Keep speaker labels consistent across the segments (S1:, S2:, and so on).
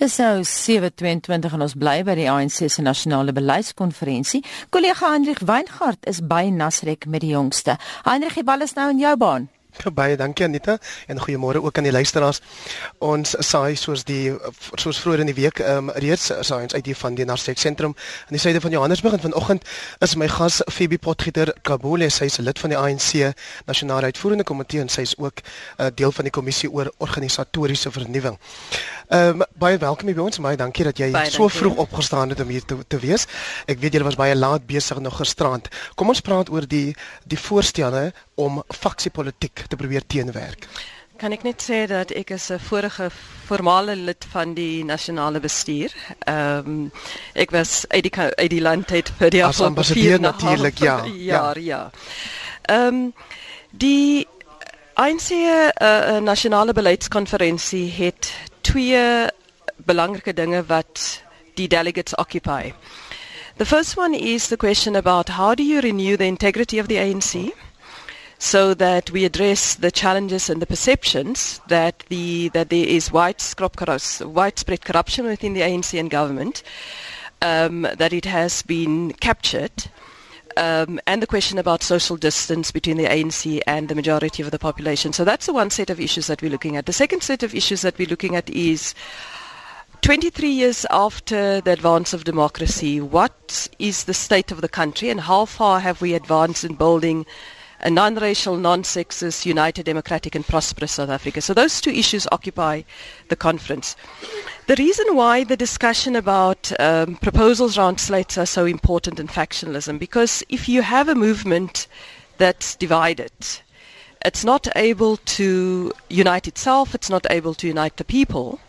S1: Dis nou 7:22 en ons bly by die ANC se nasionale beleidskonferensie. Kollega Hendrik Weingart is by Nasrek met die jongste. Hendrik, die bal is nou in jou baan.
S2: Baie dankie Anita en goeiemôre ook aan die luisteraars. Ons saai soos die soos vroeër in die week ehm um, reeds saai ons uit hier van die Narset sentrum in die suide van Johannesburg en vanoggend is my gas Phoebe Potgieter Kabule, sy is lid van die ANC nasionale uitvoerende komitee en sy is ook 'n uh, eh, deel van die kommissie oor organisatoriese vernuwing. Ehm um, baie welkom by ons. Baie dankie dat jy baie so dankie. vroeg opgestaan het om hier te, te wees. Ek weet jy was baie laat besig nog gisterand. Kom ons praat oor die die voorstelle om faksiepolitiek te probeer teenwerk.
S3: Kan ek net sê dat ek is 'n vorige formale lid van die nasionale bestuur. Ehm um, ek was uit die uit die land het vir die
S2: ambassadeur natuurlik ja.
S3: Ja, ja. Ehm um, die ANC uh, uh, nasionale beleidskonferensie het twee belangrike dinge wat die delegates occupy. The first one is the question about how do you renew the integrity of the ANC? So that we address the challenges and the perceptions that the that there is widespread corruption within the ANC and government, um, that it has been captured, um, and the question about social distance between the ANC and the majority of the population. So that's the one set of issues that we're looking at. The second set of issues that we're looking at is 23 years after the advance of democracy, what is the state of the country and how far have we advanced in building a non-racial, non-sexist, united, democratic and prosperous South Africa. So those two issues occupy the conference. The reason why the discussion about um, proposals around slates are so important in factionalism, because if you have a movement that's divided, it's not able to unite itself, it's not able to unite the people,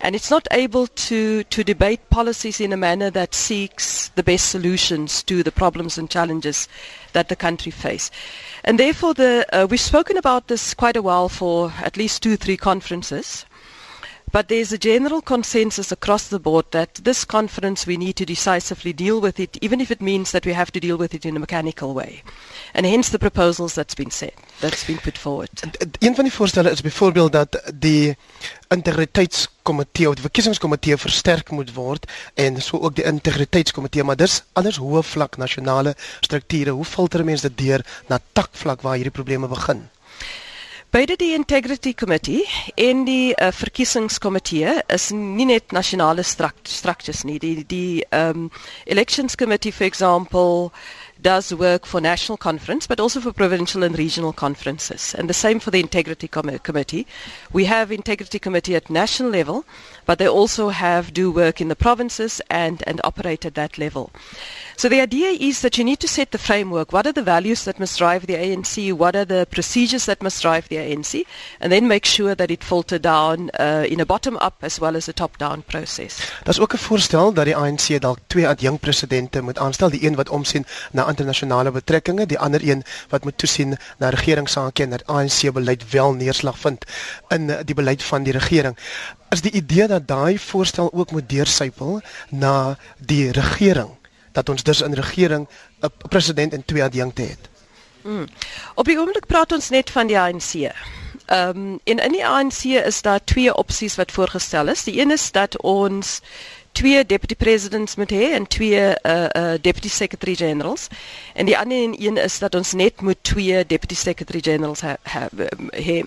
S3: and it's not able to, to debate policies in a manner that seeks the best solutions to the problems and challenges that the country face. And therefore, the, uh, we've spoken about this quite a while for at least two, three conferences. But there's a general consensus across the board that this conference we need to decisively deal with it, even if it means that we have to deal with it in a mechanical way. And hence the proposals that's been said, that's been put forward.
S2: Een van die voorstelle is byvoorbeeld dat die integriteitskomitee of die verkiesingskomitee versterk moet word en so ook die integriteitskomitee, maar dis anders hoë vlak nasionale strukture. Hoe filter mense dit deur na takvlak waar hierdie probleme begin?
S3: Beide die Integrity Committee en die uh, verkiesingskomitee is nie net nasionale structures nie. Die die um elections committee for example does work for national conference but also for provincial and regional conferences. And the same for the integrity Com- committee. We have integrity committee at national level but they also have do work in the provinces and and operate at that level. So the idea is that you need to set the framework. What are the values that must drive the ANC what are the procedures that must drive the ANC and then make sure that it filter down uh, in a bottom up as well as a top down process.
S2: Daar's ook 'n voorstel dat die ANC dalk twee adjunkt presidente moet aanstel. Die een wat omsien na internasionale betrekkinge, die ander een wat moet toesien na regeringsake en dat ANC beleid wel neerslag vind in die beleid van die regering. Is die idee dat daai voorstel ook moet deursypel na die regering dat ons dus in regering 'n president en twee adjunkte het.
S3: Hmm. Op die oomblik praat ons net van die ANC. Ehm um, in in die ANC is daar twee opsies wat voorgestel is. Die een is dat ons twee deputy presidents moet hê en twee uh uh deputy secretary generals. En die ander een is dat ons net moet twee deputy secretary generals ha hê.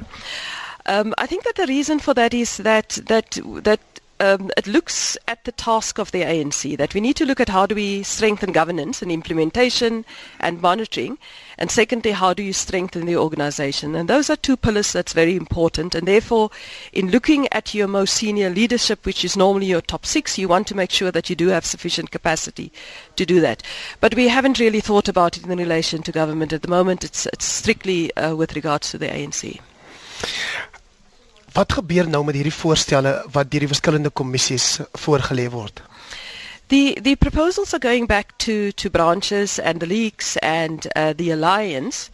S3: Um I think that the reason for that is that that that um, it looks at the task of the ANC that we need to look at how do we strengthen governance and implementation and monitoring and secondly how do you strengthen the organization? And those are two pillars that's very important and therefore in looking at your most senior leadership which is normally your top 6 you want to make sure that you do have sufficient capacity to do that. But we haven't really thought about it in relation to government at the moment. It's it's strictly uh, with regards to the ANC
S2: Wat gebeur nou met hierdie voorstelle wat deur die verskillende kommissies voorgelê word?
S3: The the proposals are going back to to branches and the leaks and uh, the alliance.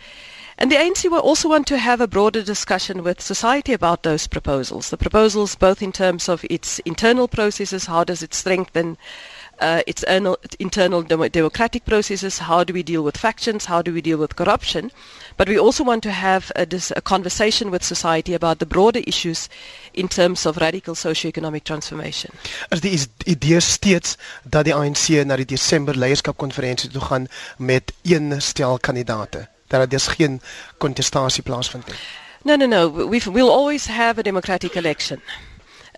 S3: And the ANC will also want to have a broader discussion with society about those proposals. The proposals both in terms of its internal processes, how does it strengthen uh, its internal, internal dem- democratic processes. How do we deal with factions? How do we deal with corruption? But we also want to have a, dis- a conversation with society about the broader issues in terms of radical socio-economic transformation.
S2: Is die idee steeds dat die ANC na die Desember leierskapkonferensie toe gaan met een stel kandidate? Dat daar dus geen kontestasie plaasvind nie.
S3: No, no, no. We've, we'll always have a democratic election.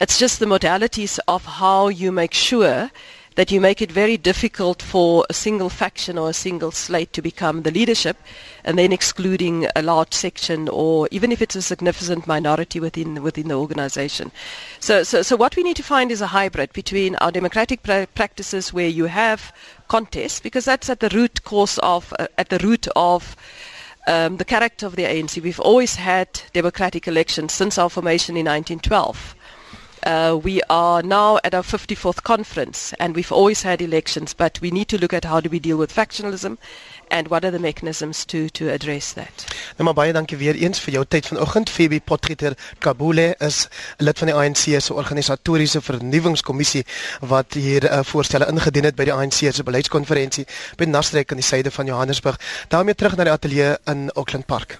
S3: It's just the modalities of how you make sure that you make it very difficult for a single faction or a single slate to become the leadership and then excluding a large section or even if it's a significant minority within within the organization. So so so what we need to find is a hybrid between our democratic pra- practices where you have contests because that's at the root cause of uh, at the root of um, the character of the ANC. We've always had democratic elections since our formation in 1912. Uh, we are now at our 54th conference and we've always had elections, but we need to look at how do we deal with factionalism and what are the mechanisms to, to address that.
S2: Nou maar baie dankie weer eens vir jou tyd vanoggend. Phoebe Potgieter Kabule is lid van die ANC se organisatoriese vernuwingskommissie wat hier uh, voorstelle ingedien het by die ANC se beleidskonferensie by Nasrek in die suide van Johannesburg. daarmee terug na die ateljee in Auckland Park.